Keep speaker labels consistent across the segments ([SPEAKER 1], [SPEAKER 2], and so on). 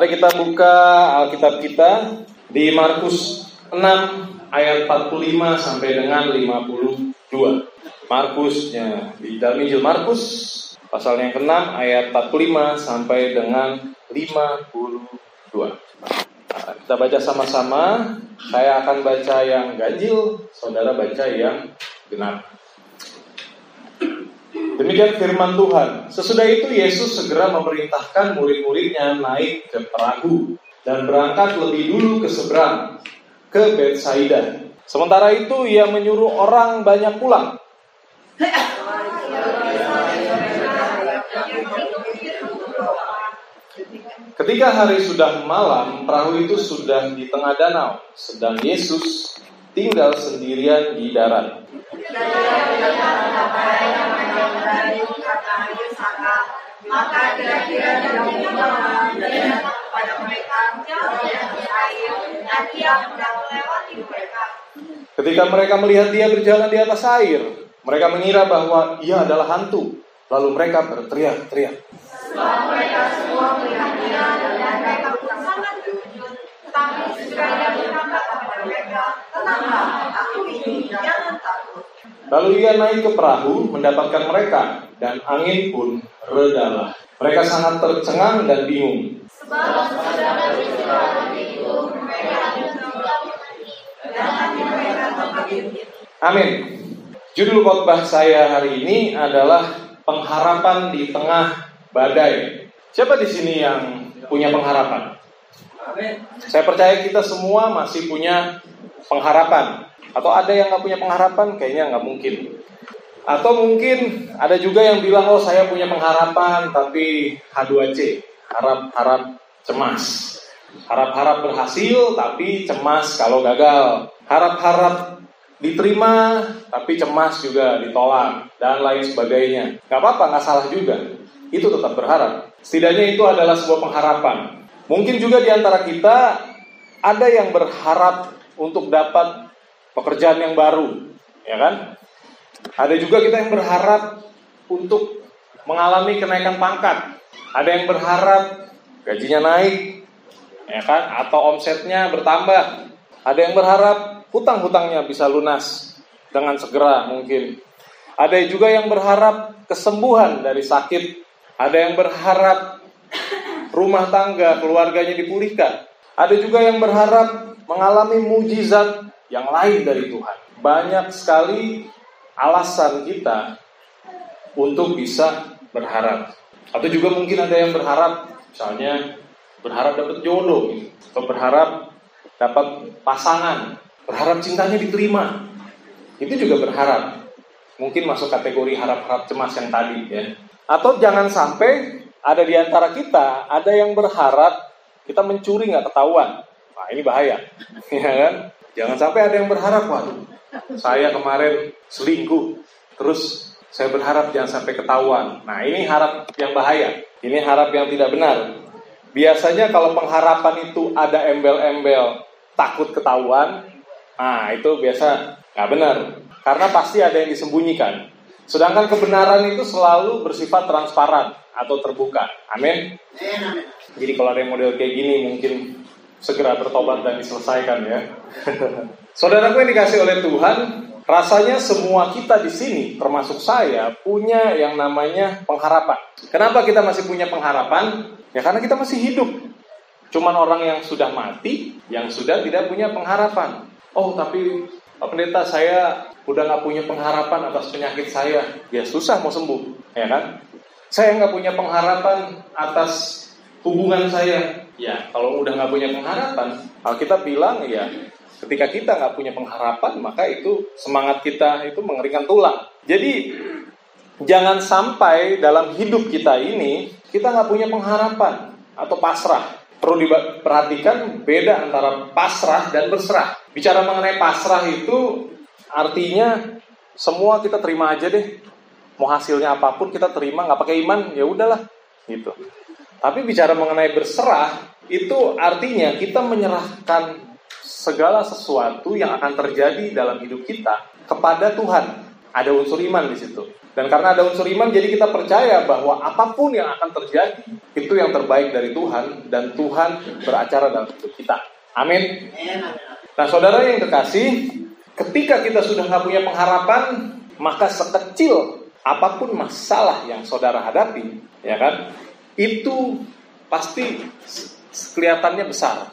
[SPEAKER 1] Mari kita buka Alkitab kita di Markus 6 ayat 45 sampai dengan 52. Markusnya di dalam Injil Markus pasal yang ke-6 ayat 45 sampai dengan 52. Nah, kita baca sama-sama. Saya akan baca yang ganjil, saudara baca yang genap. Demikian firman Tuhan. Sesudah itu Yesus segera memerintahkan murid-muridnya naik ke perahu dan berangkat lebih dulu ke seberang, ke Betsaida. Sementara itu ia menyuruh orang banyak pulang. Ketika hari sudah malam, perahu itu sudah di tengah danau, sedang Yesus tinggal sendirian di darat. Ketika mereka melihat dia berjalan di atas air, mereka mengira bahwa ia adalah hantu. Lalu mereka berteriak-teriak. Setelah mereka semua melihat dia dan mereka pun sangat terkejut. Tetapi segera dia berkata kepada mereka, tenanglah, aku ini, jangan takut. Lalu ia naik ke perahu mendapatkan mereka dan angin pun redalah. Mereka sangat tercengang dan bingung. Sebab Amin. Judul khotbah saya hari ini adalah pengharapan di tengah badai. Siapa di sini yang punya pengharapan? Amin. Saya percaya kita semua masih punya pengharapan. Atau ada yang nggak punya pengharapan? Kayaknya nggak mungkin. Atau mungkin ada juga yang bilang, oh saya punya pengharapan tapi H2C, harap-harap cemas. Harap-harap berhasil tapi cemas kalau gagal. Harap-harap diterima tapi cemas juga ditolak dan lain sebagainya. Gak apa-apa, gak salah juga. Itu tetap berharap. Setidaknya itu adalah sebuah pengharapan. Mungkin juga di antara kita ada yang berharap untuk dapat pekerjaan yang baru, ya kan? Ada juga kita yang berharap untuk mengalami kenaikan pangkat. Ada yang berharap gajinya naik, ya kan? Atau omsetnya bertambah. Ada yang berharap hutang-hutangnya bisa lunas dengan segera mungkin. Ada juga yang berharap kesembuhan dari sakit. Ada yang berharap rumah tangga keluarganya dipulihkan. Ada juga yang berharap mengalami mujizat yang lain dari Tuhan. Banyak sekali alasan kita untuk bisa berharap. Atau juga mungkin ada yang berharap, misalnya berharap dapat jodoh, atau berharap dapat pasangan, Berharap cintanya diterima. Itu juga berharap. Mungkin masuk kategori harap-harap cemas yang tadi ya. Atau jangan sampai ada di antara kita ada yang berharap kita mencuri nggak ketahuan. Nah ini bahaya, ya kan? Jangan sampai ada yang berharap, waduh, saya kemarin selingkuh, terus saya berharap jangan sampai ketahuan. Nah ini harap yang bahaya, ini harap yang tidak benar. Biasanya kalau pengharapan itu ada embel-embel takut ketahuan, Nah, itu biasa nggak benar. Karena pasti ada yang disembunyikan. Sedangkan kebenaran itu selalu bersifat transparan atau terbuka. Amin. Jadi kalau ada yang model kayak gini mungkin segera bertobat dan diselesaikan ya. Saudaraku yang dikasih oleh Tuhan, rasanya semua kita di sini, termasuk saya, punya yang namanya pengharapan. Kenapa kita masih punya pengharapan? Ya karena kita masih hidup. Cuman orang yang sudah mati, yang sudah tidak punya pengharapan. Oh tapi Pak Pendeta saya udah nggak punya pengharapan atas penyakit saya. Ya susah mau sembuh, ya kan? Saya nggak punya pengharapan atas hubungan saya. Ya kalau udah nggak punya pengharapan, kita bilang ya ketika kita nggak punya pengharapan maka itu semangat kita itu mengeringkan tulang. Jadi jangan sampai dalam hidup kita ini kita nggak punya pengharapan atau pasrah perlu diperhatikan beda antara pasrah dan berserah. Bicara mengenai pasrah itu artinya semua kita terima aja deh. Mau hasilnya apa pun kita terima, nggak pakai iman, ya udahlah, gitu. Tapi bicara mengenai berserah itu artinya kita menyerahkan segala sesuatu yang akan terjadi dalam hidup kita kepada Tuhan. Ada unsur iman di situ. Dan karena ada unsur iman, jadi kita percaya bahwa apa pun yang akan terjadi, itu yang terbaik dari Tuhan, dan Tuhan beracara dalam hidup kita. Amin. Nah, saudara yang kekasih, ketika kita sudah nggak punya pengharapan, maka sekecil apa pun masalah yang saudara hadapi, ya kan, itu pasti kelihatannya besar.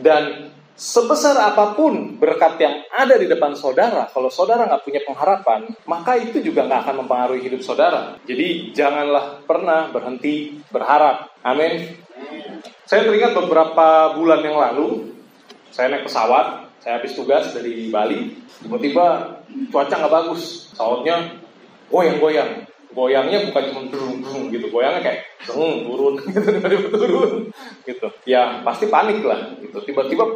[SPEAKER 1] Dan sebesar apa pun berkat yang ada di depan saudara, kalau saudara nggak punya pengharapan, maka itu juga nggak akan mempengaruhi hidup saudara. Jadi janganlah pernah berhenti berharap. Amin. Saya teringat beberapa bulan yang lalu, saya naik pesawat, saya habis tugas dari Bali, tiba-tiba cuaca nggak bagus, pesawatnya goyang-goyang. Goyangnya bukan cuma turun gitu, goyangnya kayak zeng, turun, gitu, tiba-tiba turun, gitu. Ya pasti panik lah, gitu. Tiba-tiba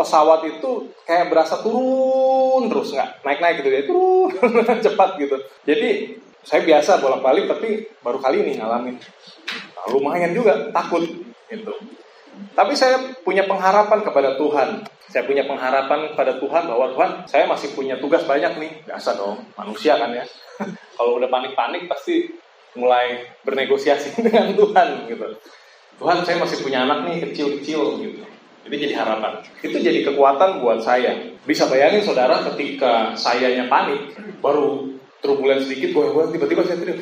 [SPEAKER 1] pesawat itu kayak berasa turun terus nggak naik-naik gitu ya turun cepat gitu. Jadi saya biasa bolak-balik tapi baru kali ini ngalamin. Nah, lumayan juga takut gitu. Tapi saya punya pengharapan kepada Tuhan. Saya punya pengharapan kepada Tuhan bahwa Tuhan saya masih punya tugas banyak nih. Biasa dong manusia kan ya kalau udah panik-panik pasti mulai bernegosiasi dengan Tuhan gitu Tuhan saya masih punya anak nih kecil-kecil gitu itu jadi harapan. Itu jadi kekuatan buat saya. Bisa bayangin saudara ketika sayanya panik, baru turbulen sedikit, goyang-goyang, tiba-tiba saya teriak,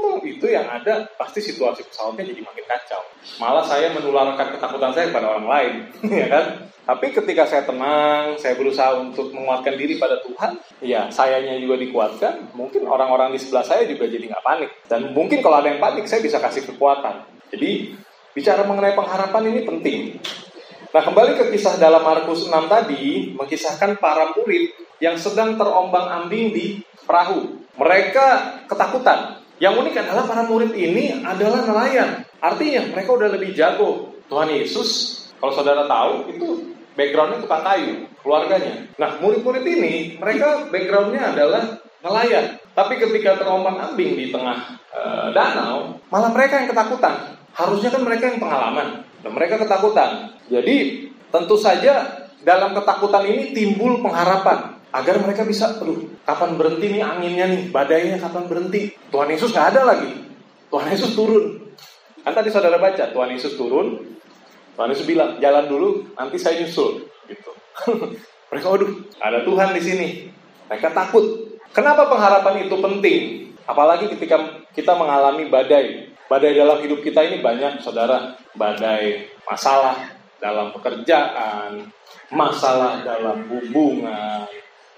[SPEAKER 1] tolong. Itu yang ada, pasti situasi pesawatnya jadi makin kacau. Malah saya menularkan ketakutan saya kepada orang lain, ya kan? Tapi ketika saya tenang, saya berusaha untuk menguatkan diri pada Tuhan, ya sayanya juga dikuatkan, mungkin orang-orang di sebelah saya juga jadi nggak panik. Dan mungkin kalau ada yang panik, saya bisa kasih kekuatan. Jadi Bicara mengenai pengharapan ini penting. Nah, kembali ke kisah dalam Markus 6 tadi, mengisahkan para murid yang sedang terombang-ambing di perahu. Mereka ketakutan. Yang unik adalah para murid ini adalah nelayan. Artinya mereka udah lebih jago. Tuhan Yesus, kalau saudara tahu, itu backgroundnya tukang kayu, keluarganya. Nah, murid-murid ini, mereka backgroundnya adalah nelayan. Tapi ketika terombang-ambing di tengah e, danau, malah mereka yang ketakutan. Harusnya kan mereka yang pengalaman dan mereka ketakutan. Jadi tentu saja dalam ketakutan ini timbul pengharapan agar mereka bisa, aduh, kapan berhenti nih anginnya nih, badainya kapan berhenti? Tuhan Yesus nggak ada lagi. Tuhan Yesus turun. Kan tadi saudara baca, Tuhan Yesus turun. Tuhan Yesus bilang, jalan dulu, nanti saya nyusul. Gitu. mereka, aduh, ada Tuhan di sini. Mereka takut. Kenapa pengharapan itu penting? Apalagi ketika kita mengalami badai. Badai dalam hidup kita ini banyak, saudara. Badai masalah dalam pekerjaan, masalah dalam hubungan,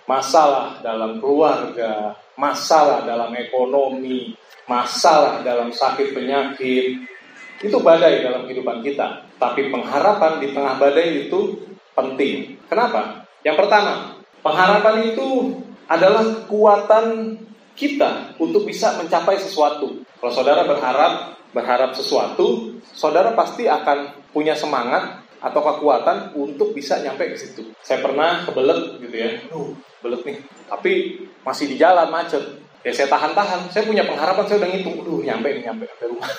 [SPEAKER 1] masalah dalam keluarga, masalah dalam ekonomi, masalah dalam sakit penyakit. Itu badai dalam kehidupan kita. Tapi pengharapan di tengah badai itu penting. Kenapa? Yang pertama, pengharapan itu adalah kekuatan kita untuk bisa mencapai sesuatu. Kalau saudara berharap berharap sesuatu, saudara pasti akan punya semangat atau kekuatan untuk bisa nyampe ke situ. Saya pernah kebelet gitu ya, belet nih, tapi masih di jalan macet. Ya saya tahan-tahan, saya punya pengharapan, saya udah ngitung, aduh nyampe nih, nyampe sampai rumah.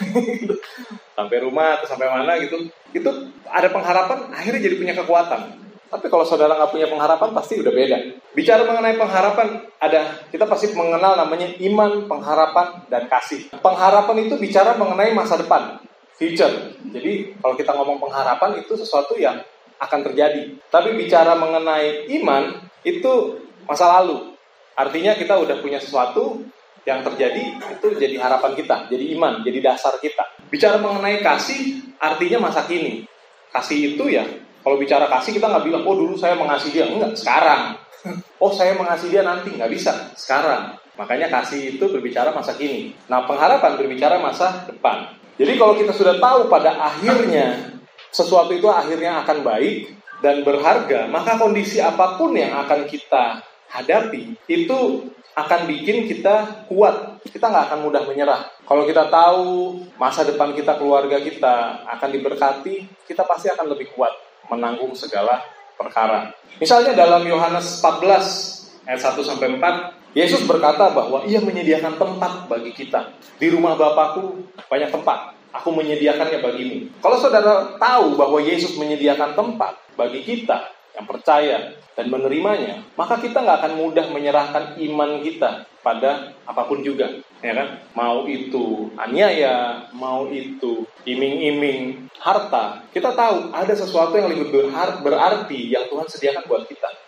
[SPEAKER 1] sampai rumah atau sampai mana gitu. Itu ada pengharapan, akhirnya jadi punya kekuatan. Tapi kalau saudara nggak punya pengharapan pasti udah beda. Bicara mengenai pengharapan, ada kita pasti mengenal namanya iman, pengharapan, dan kasih. Pengharapan itu bicara mengenai masa depan, future. Jadi kalau kita ngomong pengharapan itu sesuatu yang akan terjadi. Tapi bicara mengenai iman itu masa lalu. Artinya kita udah punya sesuatu yang terjadi itu jadi harapan kita, jadi iman, jadi dasar kita. Bicara mengenai kasih artinya masa kini. Kasih itu ya kalau bicara kasih kita nggak bilang, oh dulu saya mengasihi dia. Enggak, sekarang. Oh saya mengasihi dia nanti. Nggak bisa, sekarang. Makanya kasih itu berbicara masa kini. Nah pengharapan berbicara masa depan. Jadi kalau kita sudah tahu pada akhirnya sesuatu itu akhirnya akan baik dan berharga, maka kondisi apa pun yang akan kita hadapi itu akan bikin kita kuat. Kita nggak akan mudah menyerah. Kalau kita tahu masa depan kita, keluarga kita akan diberkati, kita pasti akan lebih kuat menanggung segala perkara. Misalnya dalam Yohanes 14 ayat 1 sampai 4, Yesus berkata bahwa ia menyediakan tempat bagi kita. Di rumah Bapakku banyak tempat. Aku menyediakannya bagimu. Kalau saudara tahu bahwa Yesus menyediakan tempat bagi kita yang percaya dan menerimanya, maka kita nggak akan mudah menyerahkan iman kita pada apa pun juga, ya kan? Mau itu aniaya, mau itu iming-iming harta. Kita tahu ada sesuatu yang lebih berarti yang Tuhan sediakan buat kita.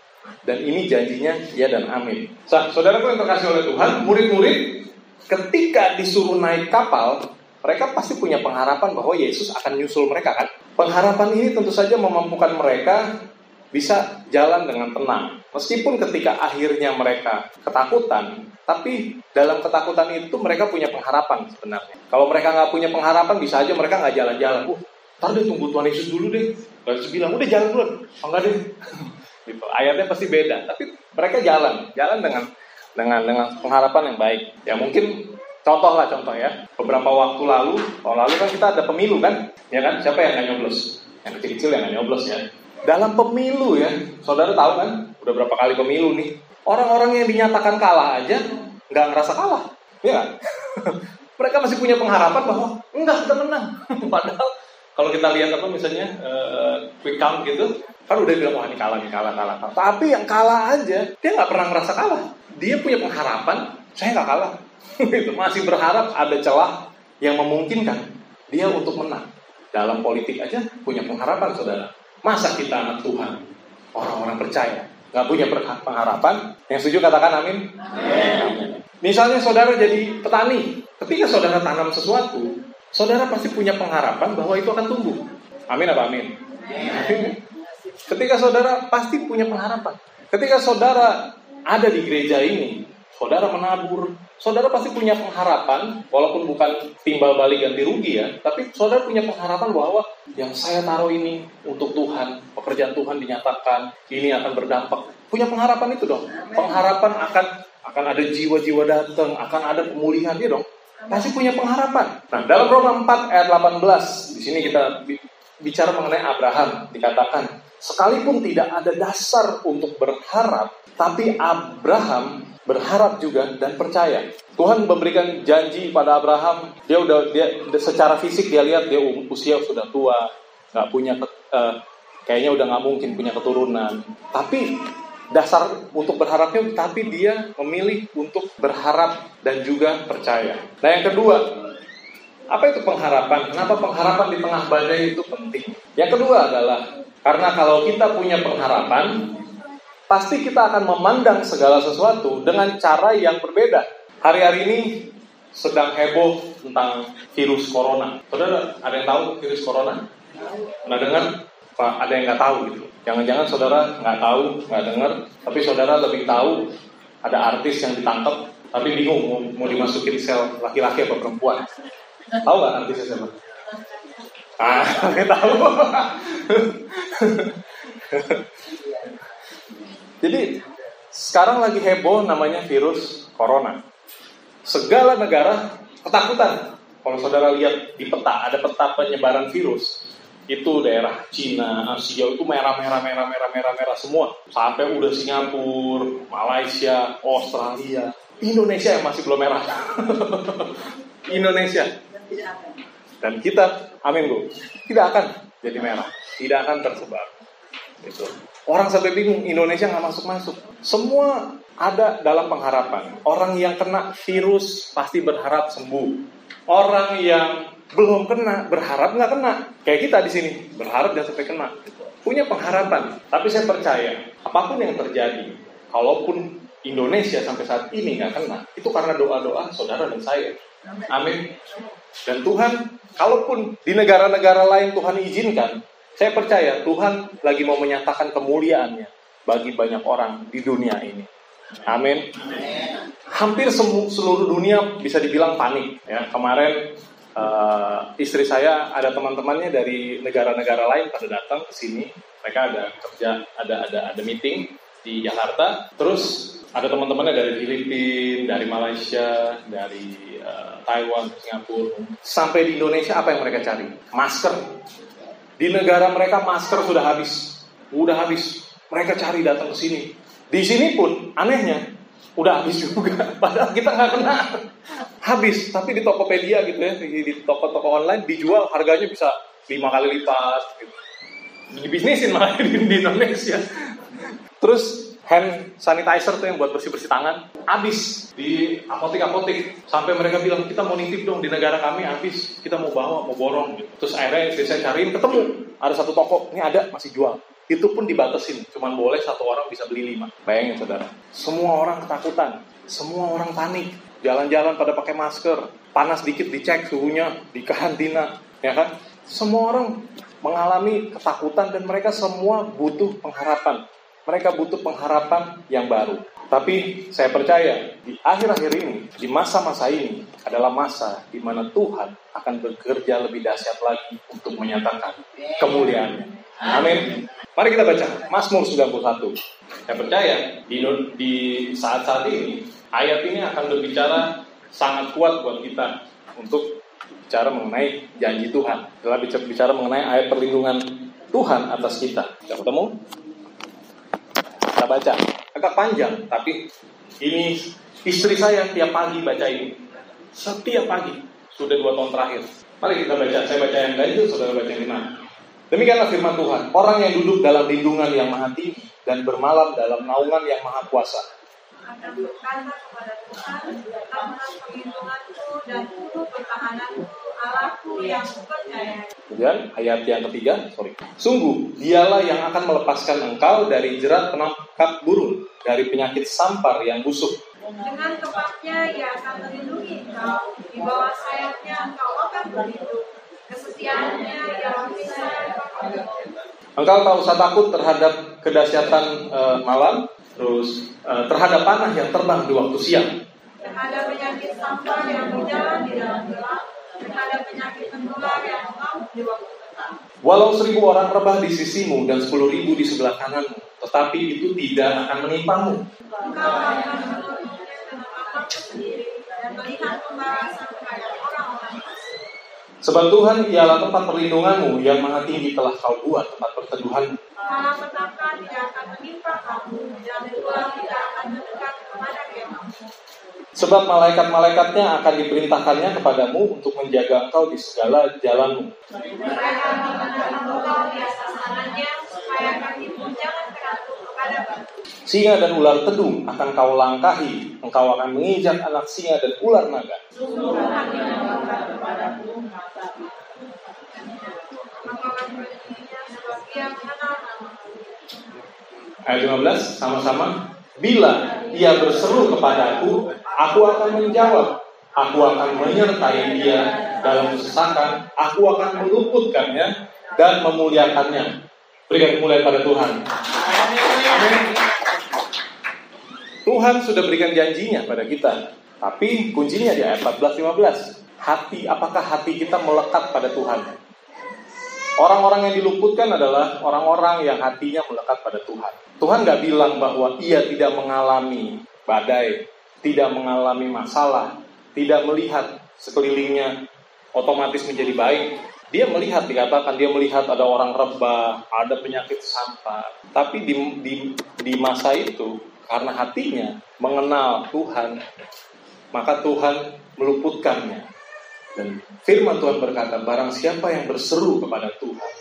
[SPEAKER 1] Dan ini janjinya ya dan amin. Sa saudaraku yang terkasih oleh Tuhan, murid-murid ketika disuruh naik kapal, mereka pasti punya pengharapan bahwa Yesus akan nyusul mereka kan. Pengharapan ini tentu saja memampukan mereka bisa jalan dengan tenang. Meskipun ketika akhirnya mereka ketakutan, tapi dalam ketakutan itu mereka punya pengharapan sebenarnya. Kalau mereka nggak punya pengharapan, bisa aja mereka nggak jalan-jalan. Uh, ntar deh tunggu Tuhan Yesus dulu deh. Yesus bilang, udah jalan dulu. Oh, enggak deh. Gitu. Ayatnya pasti beda. Tapi mereka jalan, jalan dengan dengan dengan pengharapan yang baik. Ya mungkin contoh lah contoh ya. Beberapa waktu lalu, tahun lalu kan kita ada pemilu kan, ya kan? Siapa yang nggak nyoblos? Yang kecil-kecil yang nggak nyoblos ya. Dalam pemilu ya, saudara tahu kan? Udah berapa kali pemilu nih? Orang-orang yang dinyatakan kalah aja nggak ngerasa kalah, ya kan? Mereka masih punya pengharapan bahwa enggak kita menang. Padahal kalau kita lihat apa misalnya uh, quick count gitu, kan udah bilang wah ini kalah, ini kalah, kalah, kalah. Tapi yang kalah aja, dia nggak pernah ngerasa kalah. Dia punya pengharapan, saya nggak kalah. itu masih berharap ada celah yang memungkinkan dia untuk menang. Dalam politik aja punya pengharapan, saudara. Masa kita anak Tuhan, orang-orang percaya, nggak punya pengharapan? Yang setuju katakan amin. amin. Misalnya saudara jadi petani, ketika saudara tanam sesuatu, saudara pasti punya pengharapan bahwa itu akan tumbuh. Amin apa amin? amin. Ketika saudara pasti punya pengharapan. Ketika saudara ada di gereja ini, saudara menabur, saudara pasti punya pengharapan, walaupun bukan timbal balik ganti rugi ya, tapi saudara punya pengharapan bahwa yang saya taruh ini untuk Tuhan, pekerjaan Tuhan dinyatakan, ini akan berdampak. Punya pengharapan itu dong. Pengharapan akan akan ada jiwa-jiwa datang, akan ada pemulihan dia dong. Pasti punya pengharapan. Nah, dalam Roma 4 ayat 18, di sini kita bicara mengenai Abraham, dikatakan, sekalipun tidak ada dasar untuk berharap, tapi Abraham berharap juga dan percaya. Tuhan memberikan janji pada Abraham, dia udah dia secara fisik dia lihat dia usia sudah tua, nggak punya uh, kayaknya udah nggak mungkin punya keturunan. Tapi dasar untuk berharapnya, tapi dia memilih untuk berharap dan juga percaya. Nah yang kedua, apa itu pengharapan? Kenapa pengharapan di tengah badai itu penting? Yang kedua adalah karena kalau kita punya pengharapan, pasti kita akan memandang segala sesuatu dengan cara yang berbeda. Hari-hari ini sedang heboh tentang virus corona. Saudara, ada yang tahu virus corona? Pernah dengar? Pak, ada yang nggak tahu gitu. Jangan-jangan saudara nggak tahu, nggak dengar, tapi saudara lebih tahu ada artis yang ditangkap, tapi bingung mau, mau dimasukin sel laki-laki atau perempuan. Tahu nggak artisnya siapa? Ah, nggak tahu. Jadi sekarang lagi heboh namanya virus corona. Segala negara ketakutan. Kalau saudara lihat di peta, ada peta penyebaran virus. Itu daerah Cina, Asia itu merah, merah, merah, merah, merah, merah semua. Sampai udah Singapura, Malaysia, Australia. Indonesia yang masih belum merah. Indonesia. Dan kita, amin bu, tidak akan jadi merah. Tidak akan tersebar. Itu. Orang sampai bingung, Indonesia nggak masuk-masuk. Semua ada dalam pengharapan. Orang yang kena virus pasti berharap sembuh. Orang yang belum kena berharap nggak kena. Kayak kita di sini berharap jangan sampai kena. Punya pengharapan. Tapi saya percaya apa pun yang terjadi, kalaupun Indonesia sampai saat ini nggak kena, itu karena doa-doa saudara dan saya. Amin. Dan Tuhan, kalaupun di negara-negara lain Tuhan izinkan, saya percaya Tuhan lagi mau menyatakan kemuliaannya bagi banyak orang di dunia ini. Amin. Hampir seluruh dunia bisa dibilang panik. Ya kemarin uh, istri saya ada teman-temannya dari negara-negara lain pada datang ke sini. Mereka ada kerja, ada ada ada meeting di Jakarta. Terus ada teman-temannya dari Filipina, dari Malaysia, dari uh, Taiwan, Singapura. Sampai di Indonesia apa yang mereka cari? Masker di negara mereka masker sudah habis. Udah habis. Mereka cari datang ke sini. Di sini pun anehnya udah habis juga. Padahal kita nggak kena. Habis. Tapi di Tokopedia gitu ya, di toko-toko online dijual harganya bisa lima kali lipat. Gitu. Dibisnisin malah di, di Indonesia. Terus hand sanitizer tuh yang buat bersih-bersih tangan habis di apotek-apotek sampai mereka bilang kita mau nitip dong di negara kami habis kita mau bawa mau borong gitu. terus akhirnya saya cariin ketemu ada satu toko ini ada masih jual itu pun dibatasin. Cuman boleh satu orang bisa beli lima. Bayangin saudara. Semua orang ketakutan. Semua orang panik. Jalan-jalan pada pakai masker. Panas dikit dicek suhunya di karantina. Ya kan? Semua orang mengalami ketakutan dan mereka semua butuh pengharapan. Mereka butuh pengharapan yang baru. Tapi saya percaya di akhir-akhir ini, di masa-masa ini adalah masa di mana Tuhan akan bekerja lebih dahsyat lagi untuk menyatakan kemuliaannya. Amin. Mari kita baca Mazmur 91. Saya percaya di, di saat-saat ini ayat ini akan berbicara sangat kuat buat kita untuk bicara mengenai janji Tuhan. Setelah bicara mengenai ayat perlindungan Tuhan atas kita. Kita ketemu? kita baca. Agak panjang, tapi ini istri saya tiap pagi baca ini. Setiap pagi, sudah dua tahun terakhir. Mari kita baca, saya baca yang ganjil, saudara baca yang genap. Demikianlah firman Tuhan, orang yang duduk dalam lindungan yang maha tinggi dan bermalam dalam naungan yang maha kuasa. Akan kepada Tuhan, dan Allahku yang percaya. Kemudian ayat yang ketiga, sorry. Sungguh, dialah yang akan melepaskan engkau dari jerat penangkap burung, dari penyakit sampar yang busuk.
[SPEAKER 2] Dengan tepatnya ia akan melindungi engkau, di bawah sayapnya engkau akan berlindung. Kesetiaannya yang bisa
[SPEAKER 1] Engkau tak usah takut terhadap kedahsyatan e, malam, terus e, terhadap panah yang terbang di waktu siang.
[SPEAKER 2] Terhadap penyakit sampar yang berjalan di dalam gelap,
[SPEAKER 1] Walau seribu orang rebah di sisimu dan sepuluh ribu di sebelah kananmu, tetapi itu tidak akan menimpamu. Sebab Tuhan ialah tempat perlindunganmu yang maha tinggi telah kau buat tempat perteduhanmu.
[SPEAKER 2] Tidak akan menimpa kamu dan ular tidak akan mendekat kepada kemahmu.
[SPEAKER 1] Sebab malaikat-malaikatnya akan diperintahkannya kepadamu untuk menjaga engkau di segala jalanmu. Singa dan ular tedung akan kau langkahi, engkau akan menginjak anak singa dan ular naga. Ayat 15 sama-sama. Bila ia berseru kepadaku, aku akan menjawab. Aku akan menyertai dia dalam kesesakan. Aku akan meluputkannya dan memuliakannya. Berikan kemuliaan pada Tuhan. Amin. Tuhan sudah berikan janjinya pada kita. Tapi kuncinya di ayat 14-15. Hati, apakah hati kita melekat pada Tuhan? Orang-orang yang diluputkan adalah orang-orang yang hatinya melekat pada Tuhan. Tuhan nggak bilang bahwa ia tidak mengalami badai, tidak mengalami masalah, tidak melihat sekelilingnya otomatis menjadi baik. Dia melihat, dikatakan dia melihat ada orang rebah, ada penyakit sampah. Tapi di, di, di masa itu, karena hatinya mengenal Tuhan, maka Tuhan meluputkannya. Dan firman Tuhan berkata, barang siapa yang berseru kepada Tuhan,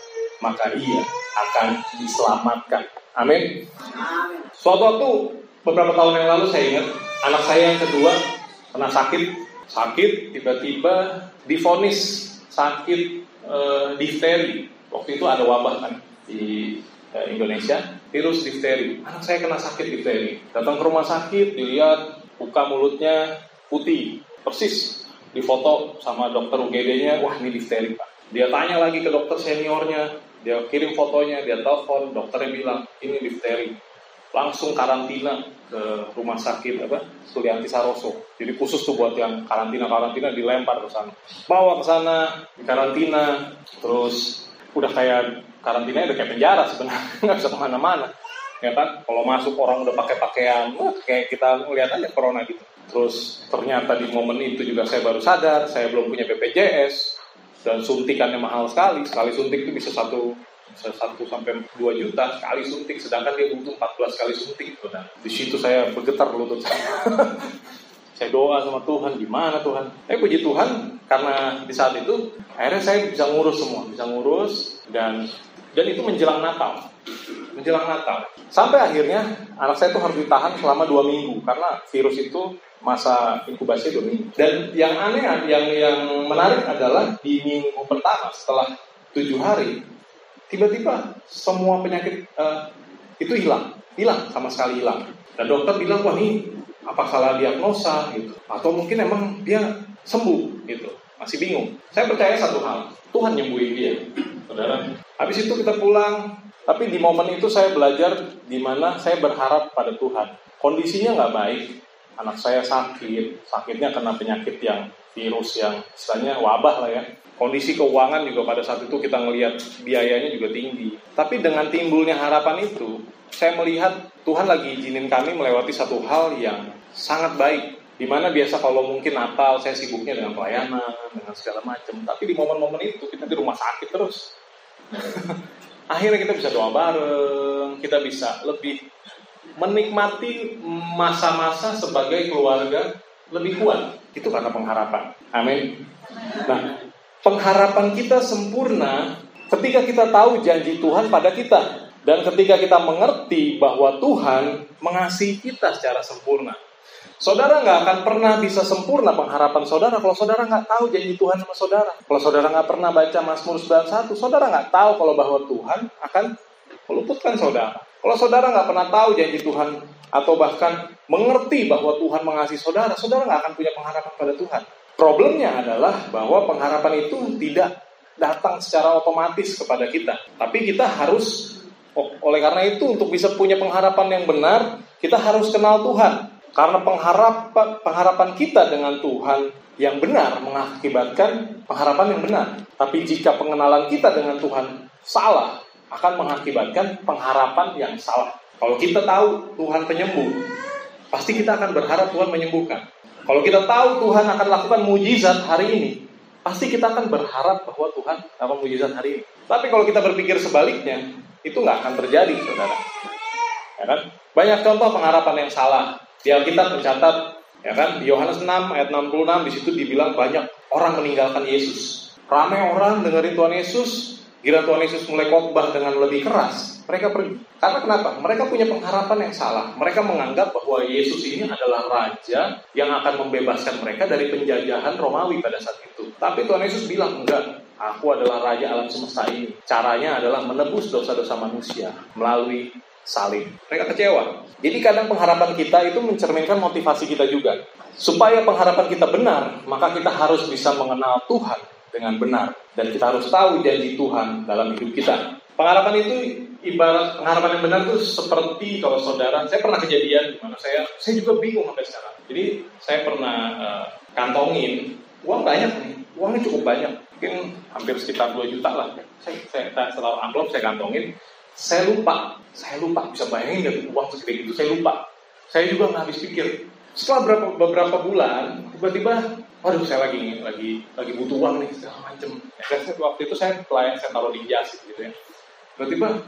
[SPEAKER 1] maka ia akan diselamatkan. Amin. Suatu waktu beberapa tahun yang lalu saya ingat anak saya yang kedua pernah sakit, sakit tiba-tiba difonis sakit e, difteri. Waktu itu ada wabah kan di e, Indonesia, virus difteri. Anak saya kena sakit difteri. Datang ke rumah sakit, dilihat buka mulutnya putih, persis difoto sama dokter UGD-nya, wah ini difteri pak. Dia tanya lagi ke dokter seniornya, dia kirim fotonya, dia telepon, dokternya bilang ini difteri. Langsung karantina ke rumah sakit apa Sulianti Saroso. Jadi khusus tuh buat yang karantina karantina dilempar ke sana. Bawa ke sana di karantina, terus udah kayak karantina udah kayak penjara sebenarnya nggak bisa ke mana-mana. Ya kan, kalau masuk orang udah pakai pakaian, kayak kita ngeliat aja corona gitu. Terus ternyata di momen itu juga saya baru sadar, saya belum punya BPJS, dan suntikannya mahal sekali sekali suntik itu bisa satu satu sampai dua juta sekali suntik sedangkan dia butuh 14 kali suntik gitu dan di situ saya bergetar lutut saya saya doa sama Tuhan gimana Tuhan eh puji Tuhan karena di saat itu akhirnya saya bisa ngurus semua bisa ngurus dan dan itu menjelang Natal menjelang Natal. Sampai akhirnya anak saya itu harus ditahan selama dua minggu karena virus itu masa inkubasi dua minggu. Dan yang aneh, yang yang menarik adalah di minggu pertama setelah tujuh hari, tiba-tiba semua penyakit uh, itu hilang, hilang sama sekali hilang. Dan dokter bilang wah ini apa salah diagnosa gitu, atau mungkin emang dia sembuh gitu, masih bingung. Saya percaya satu hal, Tuhan nyembuhin dia, saudara. Habis itu kita pulang, tapi di momen itu saya belajar di mana saya berharap pada Tuhan. Kondisinya nggak baik, anak saya sakit, sakitnya kena penyakit yang virus yang istilahnya wabah lah ya. Kondisi keuangan juga pada saat itu kita melihat biayanya juga tinggi. Tapi dengan timbulnya harapan itu, saya melihat Tuhan lagi izinin kami melewati satu hal yang sangat baik. Di mana biasa kalau mungkin Natal saya sibuknya dengan pelayanan, dengan segala macam. Tapi di momen-momen itu kita di rumah sakit terus. Akhirnya kita bisa doa bareng, kita bisa lebih menikmati masa-masa sebagai keluarga lebih kuat. Itu karena pengharapan. Amin. Nah, pengharapan kita sempurna ketika kita tahu janji Tuhan pada kita. Dan ketika kita mengerti bahwa Tuhan mengasihi kita secara sempurna. Saudara nggak akan pernah bisa sempurna pengharapan saudara kalau saudara nggak tahu janji Tuhan sama saudara. Kalau saudara nggak pernah baca Mazmur 91, saudara nggak tahu kalau bahwa Tuhan akan meluputkan saudara. Kalau saudara nggak pernah tahu janji Tuhan atau bahkan mengerti bahwa Tuhan mengasihi saudara, saudara nggak akan punya pengharapan pada Tuhan. Problemnya adalah bahwa pengharapan itu tidak datang secara otomatis kepada kita, tapi kita harus oleh karena itu untuk bisa punya pengharapan yang benar, kita harus kenal Tuhan. Karena pengharapan pengharapan kita dengan Tuhan yang benar mengakibatkan pengharapan yang benar. Tapi jika pengenalan kita dengan Tuhan salah, akan mengakibatkan pengharapan yang salah. Kalau kita tahu Tuhan penyembuh, pasti kita akan berharap Tuhan menyembuhkan. Kalau kita tahu Tuhan akan lakukan mujizat hari ini, pasti kita akan berharap bahwa Tuhan akan mujizat hari ini. Tapi kalau kita berpikir sebaliknya, itu nggak akan terjadi, saudara. Ya kan? Banyak contoh pengharapan yang salah. Di Alkitab mencatat, ya kan? Di Yohanes 6 ayat 66 di situ dibilang banyak orang meninggalkan Yesus. Ramai orang dengerin Tuhan Yesus, Gila Tuhan Yesus mulai khotbah dengan lebih keras, mereka pergi. Karena kenapa? Mereka punya pengharapan yang salah. Mereka menganggap bahwa Yesus ini adalah raja yang akan membebaskan mereka dari penjajahan Romawi pada saat itu. Tapi Tuhan Yesus bilang, enggak, aku adalah raja alam semesta ini. Caranya adalah menebus dosa-dosa manusia melalui salib. Mereka kecewa. Jadi kadang pengharapan kita itu mencerminkan motivasi kita juga. Supaya pengharapan kita benar, maka kita harus bisa mengenal Tuhan dengan benar dan kita harus tahu janji Tuhan dalam hidup kita. Pengharapan itu ibarat pengharapan yang benar itu seperti kalau saudara, saya pernah kejadian di mana saya saya juga bingung sampai sekarang. Jadi saya pernah uh, kantongin uang banyak nih, uangnya cukup banyak, mungkin hampir sekitar 2 juta lah. Saya, saya setelah amplop saya kantongin, saya lupa, saya lupa bisa bayangin gak uang segede itu, saya lupa. Saya juga nggak habis pikir. Setelah beberapa, beberapa bulan, tiba-tiba waduh saya lagi lagi lagi butuh uang nih segala macem. Ya, waktu itu saya pelayan saya taruh di jas gitu ya. Tiba-tiba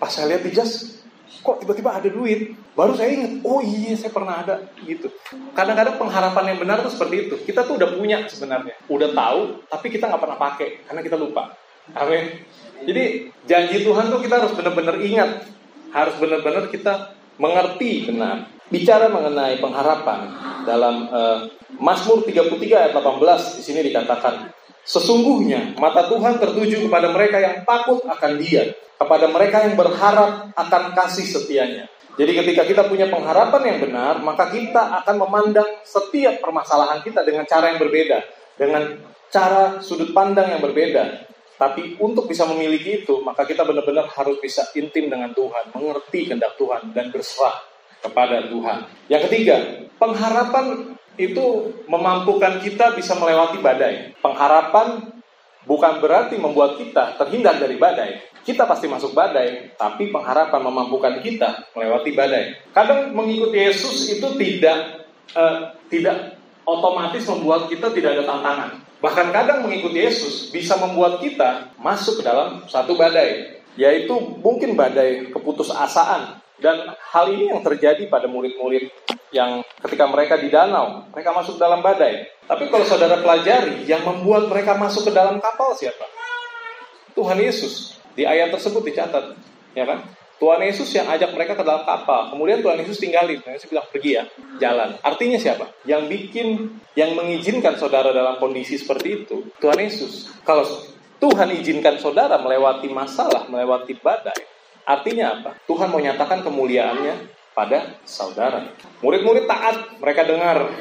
[SPEAKER 1] pas saya lihat di jas kok tiba-tiba ada duit? Baru saya ingat oh iya saya pernah ada gitu. Kadang-kadang pengharapan yang benar tuh seperti itu. Kita tuh udah punya sebenarnya. Udah tahu tapi kita nggak pernah pakai karena kita lupa. Amin. Jadi janji Tuhan tuh kita harus benar-benar ingat. Harus benar-benar kita mengerti benar. Bicara mengenai pengharapan dalam uh, Mazmur 33 ayat 18 di sini dikatakan sesungguhnya mata Tuhan tertuju kepada mereka yang takut akan Dia kepada mereka yang berharap akan kasih setianya. Jadi ketika kita punya pengharapan yang benar maka kita akan memandang setiap permasalahan kita dengan cara yang berbeda dengan cara sudut pandang yang berbeda tapi untuk bisa memiliki itu, maka kita benar-benar harus bisa intim dengan Tuhan, mengerti kehendak Tuhan, dan berserah kepada Tuhan. Yang ketiga, pengharapan itu memampukan kita bisa melewati badai. Pengharapan bukan berarti membuat kita terhindar dari badai. Kita pasti masuk badai, tapi pengharapan memampukan kita melewati badai. Kadang mengikuti Yesus itu tidak uh, tidak otomatis membuat kita tidak ada tantangan. Bahkan kadang mengikuti Yesus bisa membuat kita masuk ke dalam satu badai, yaitu mungkin badai keputusasaan, dan hal ini yang terjadi pada murid-murid yang ketika mereka di danau, mereka masuk dalam badai. Tapi kalau saudara pelajari, yang membuat mereka masuk ke dalam kapal siapa? Tuhan Yesus. Di ayat tersebut dicatat, ya kan? Tuhan Yesus yang ajak mereka ke dalam kapal. Kemudian Tuhan Yesus tinggalin. Tuhan Yesus bilang pergi ya, jalan. Artinya siapa? Yang bikin, yang mengizinkan saudara dalam kondisi seperti itu, Tuhan Yesus. Kalau Tuhan izinkan saudara melewati masalah, melewati badai, artinya apa? Tuhan mau nyatakan kemuliaannya pada saudara. Murid-murid taat, mereka dengar.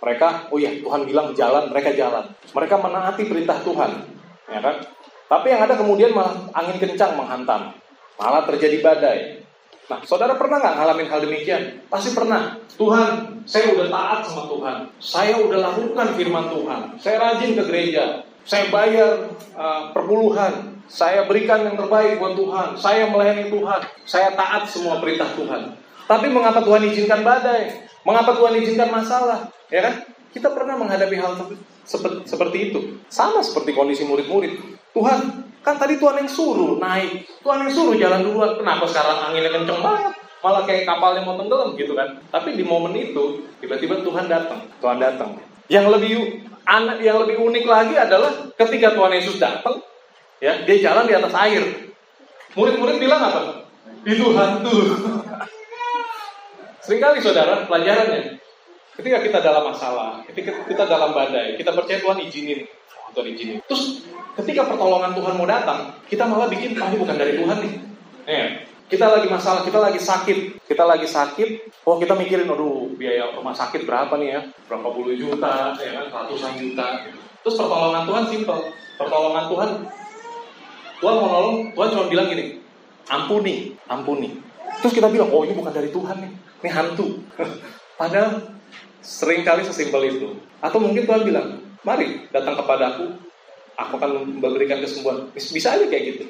[SPEAKER 1] Mereka, oh ya Tuhan bilang jalan, mereka jalan. Mereka menaati perintah Tuhan. Ya kan? Tapi yang ada kemudian malah angin kencang menghantam. Malah terjadi badai. Nah, saudara pernah nggak ngalamin hal demikian? Pasti pernah. Tuhan, saya udah taat sama Tuhan. Saya udah lakukan firman Tuhan. Saya rajin ke gereja. Saya bayar uh, perpuluhan. Saya berikan yang terbaik buat Tuhan. Saya melayani Tuhan. Saya taat semua perintah Tuhan. Tapi mengapa Tuhan izinkan badai? Mengapa Tuhan izinkan masalah? Ya kan? Kita pernah menghadapi hal seperti itu. Sama seperti kondisi murid-murid. Tuhan, Kan tadi Tuhan yang suruh naik, Tuhan yang suruh jalan duluan. Kenapa sekarang anginnya kenceng banget? Malah kayak kapalnya mau tenggelam gitu kan. Tapi di momen itu tiba-tiba Tuhan datang. Tuhan datang. Yang lebih anak yang lebih unik lagi adalah ketika Tuhan Yesus datang, ya dia jalan di atas air. Murid-murid bilang apa? Itu hantu. Seringkali saudara pelajarannya ketika kita dalam masalah, ketika kita dalam badai, kita percaya Tuhan izinin, Tuhan izinin. Terus ketika pertolongan Tuhan mau datang, kita malah bikin, ah bukan dari Tuhan nih. Eh, kita lagi masalah, kita lagi sakit, kita lagi sakit, oh kita mikirin, aduh biaya rumah sakit berapa nih ya, berapa puluh juta, ya kan, ratusan juta. Terus pertolongan Tuhan simpel, pertolongan Tuhan, Tuhan mau nolong, Tuhan cuma bilang gini, ampuni, ampuni. Terus kita bilang, oh ini bukan dari Tuhan nih, ini hantu. Padahal sering kali sesimpel itu. Atau mungkin Tuhan bilang, mari datang kepadaku, aku akan memberikan kesembuhan. Bisa aja kayak gitu.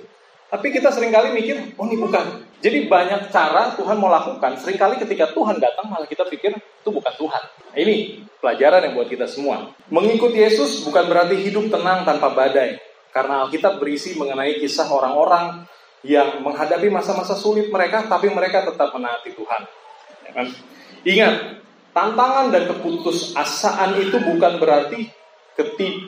[SPEAKER 1] Tapi kita sering kali mikir, oh ini bukan. Jadi banyak cara Tuhan mau lakukan. Seringkali ketika Tuhan datang malah kita pikir itu bukan Tuhan. Nah, ini pelajaran yang buat kita semua. Mengikuti Yesus bukan berarti hidup tenang tanpa badai. Karena Alkitab berisi mengenai kisah orang-orang yang menghadapi masa-masa sulit mereka, tapi mereka tetap menaati Tuhan. Ya kan? Ingat, tantangan dan keputusasaan itu bukan berarti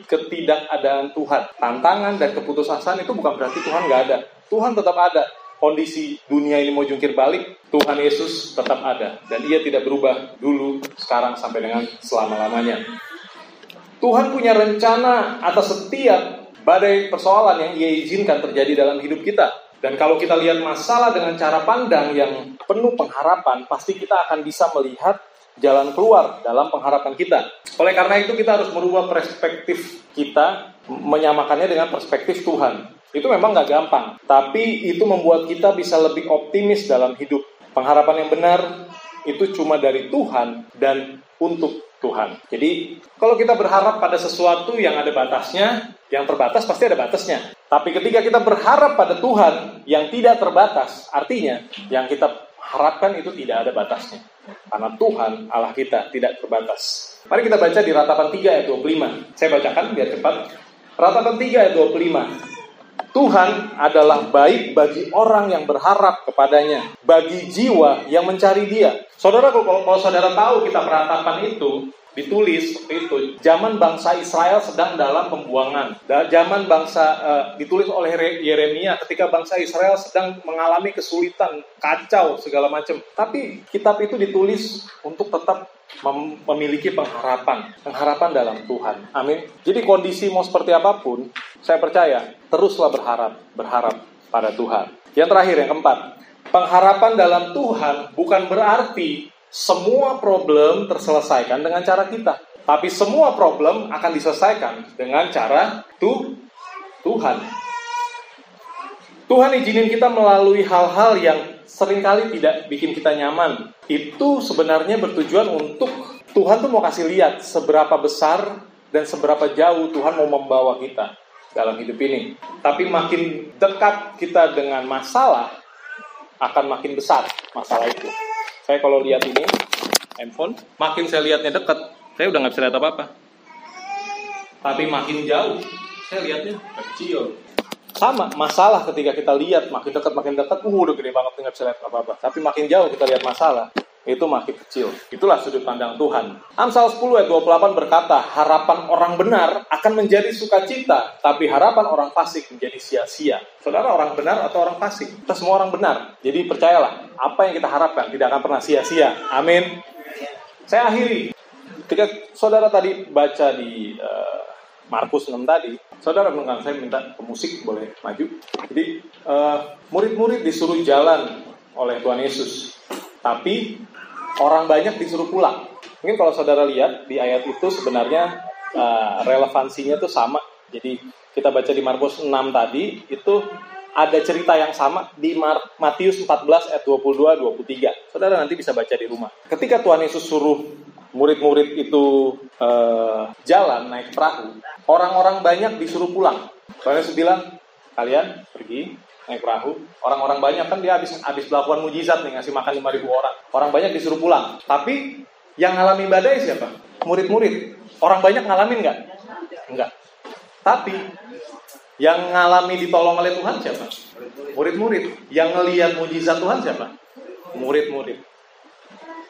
[SPEAKER 1] ketidakadaan Tuhan. Tantangan dan keputusasaan itu bukan berarti Tuhan nggak ada. Tuhan tetap ada. Kondisi dunia ini mau jungkir balik, Tuhan Yesus tetap ada. Dan ia tidak berubah dulu, sekarang, sampai dengan selama-lamanya. Tuhan punya rencana atas setiap badai persoalan yang ia izinkan terjadi dalam hidup kita. Dan kalau kita lihat masalah dengan cara pandang yang penuh pengharapan, pasti kita akan bisa melihat jalan keluar dalam pengharapan kita. Oleh karena itu kita harus merubah perspektif kita, menyamakannya dengan perspektif Tuhan. Itu memang nggak gampang, tapi itu membuat kita bisa lebih optimis dalam hidup. Pengharapan yang benar itu cuma dari Tuhan dan untuk Tuhan. Jadi kalau kita berharap pada sesuatu yang ada batasnya, yang terbatas pasti ada batasnya. Tapi ketika kita berharap pada Tuhan yang tidak terbatas, artinya yang kita harapkan itu tidak ada batasnya. Karena Tuhan Allah kita tidak terbatas. Mari kita baca di ratapan 3 ayat 25. Saya bacakan biar cepat. Ratapan 3 ayat 25. Tuhan adalah baik bagi orang yang berharap kepadanya, bagi jiwa yang mencari Dia. Saudara, kalau, kalau saudara tahu kita peratapan itu, ditulis seperti itu. Zaman bangsa Israel sedang dalam pembuangan. Zaman bangsa uh, ditulis oleh Yeremia ketika bangsa Israel sedang mengalami kesulitan, kacau segala macam. Tapi kitab itu ditulis untuk tetap mem memiliki pengharapan, pengharapan dalam Tuhan. Amin. Jadi kondisi mau seperti apa pun, saya percaya teruslah berharap, berharap pada Tuhan. Yang terakhir yang keempat, pengharapan dalam Tuhan bukan berarti semua problem terselesaikan dengan cara kita. Tapi semua problem akan diselesaikan dengan cara tu Tuhan. Tuhan izinin kita melalui hal-hal yang sering kali tidak bikin kita nyaman. Itu sebenarnya bertujuan untuk Tuhan tuh mau kasih lihat seberapa besar dan seberapa jauh Tuhan mau membawa kita dalam hidup ini. Tapi makin dekat kita dengan masalah, akan makin besar masalah itu. Saya kalau lihat ini handphone, makin saya lihatnya dekat, saya udah nggak bisa lihat apa-apa. Tapi makin jauh, saya lihatnya kecil. Sama, masalah ketika kita lihat makin dekat makin dekat, uh udah gede banget nggak bisa lihat apa-apa. Tapi makin jauh kita lihat masalah, itu makin kecil. Itulah sudut pandang Tuhan. Amsal 10 ayat 28 berkata, harapan orang benar akan menjadi sukacita, tapi harapan orang fasik menjadi sia-sia. Saudara orang benar atau orang fasik? Kita semua orang benar. Jadi percayalah, apa yang kita harapkan tidak akan pernah sia-sia. Amin. Saya akhiri. Ketika saudara tadi baca di uh, Markus 6 tadi, saudara mendengar saya minta pemusik boleh maju. Jadi uh, murid-murid disuruh jalan oleh Tuhan Yesus, tapi orang banyak disuruh pulang. Mungkin kalau saudara lihat di ayat itu sebenarnya uh, relevansinya itu sama. Jadi kita baca di Markus 6 tadi itu ada cerita yang sama di Matius 14 ayat 22 23. Saudara nanti bisa baca di rumah. Ketika Tuhan Yesus suruh murid-murid itu uh, jalan naik perahu, orang-orang banyak disuruh pulang. Tuhan Yesus bilang, kalian pergi naik perahu. Orang-orang banyak kan dia habis habis melakukan mujizat nih ngasih makan 5000 orang. Orang banyak disuruh pulang. Tapi yang ngalami badai siapa? Murid-murid. Orang banyak ngalamin nggak? Enggak. Tapi yang ngalami ditolong oleh Tuhan siapa? Murid-murid. Yang ngelihat mujizat Tuhan siapa? Murid-murid.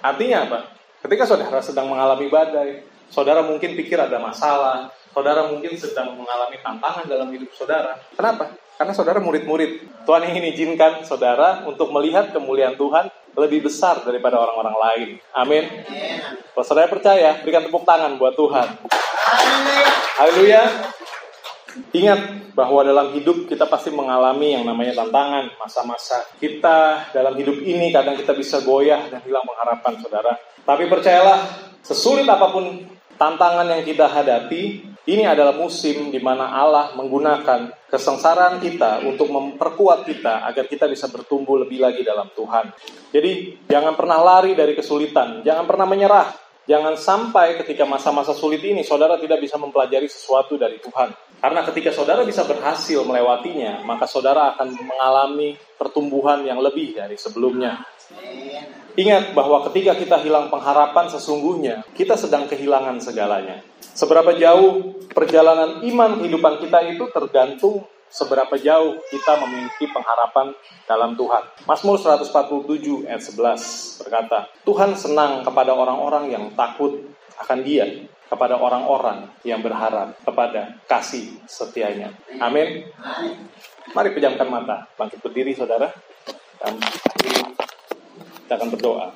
[SPEAKER 1] Artinya apa? Ketika saudara sedang mengalami badai, saudara mungkin pikir ada masalah, saudara mungkin sedang mengalami tantangan dalam hidup saudara. Kenapa? Karena saudara murid-murid. Tuhan ingin izinkan saudara untuk melihat kemuliaan Tuhan lebih besar daripada orang-orang lain. Amin. Kalau saudara percaya, berikan tepuk tangan buat Tuhan. Haleluya. Ingat bahwa dalam hidup kita pasti mengalami yang namanya tantangan, masa-masa kita dalam hidup ini kadang kita bisa goyah dan hilang pengharapan, saudara. Tapi percayalah, sesulit apa pun tantangan yang kita hadapi, ini adalah musim di mana Allah menggunakan kesengsaraan kita untuk memperkuat kita agar kita bisa bertumbuh lebih lagi dalam Tuhan. Jadi, jangan pernah lari dari kesulitan, jangan pernah menyerah, Jangan sampai ketika masa-masa sulit ini saudara tidak bisa mempelajari sesuatu dari Tuhan. Karena ketika saudara bisa berhasil melewatinya, maka saudara akan mengalami pertumbuhan yang lebih dari sebelumnya. Ingat bahwa ketika kita hilang pengharapan sesungguhnya, kita sedang kehilangan segalanya. Seberapa jauh perjalanan iman kehidupan kita itu tergantung seberapa jauh kita memiliki pengharapan dalam Tuhan. Mazmur 147 ayat 11 berkata, Tuhan senang kepada orang-orang yang takut akan dia, kepada orang-orang yang berharap kepada kasih setianya. Amin. Mari pejamkan mata, bangkit berdiri saudara. Kita akan berdoa.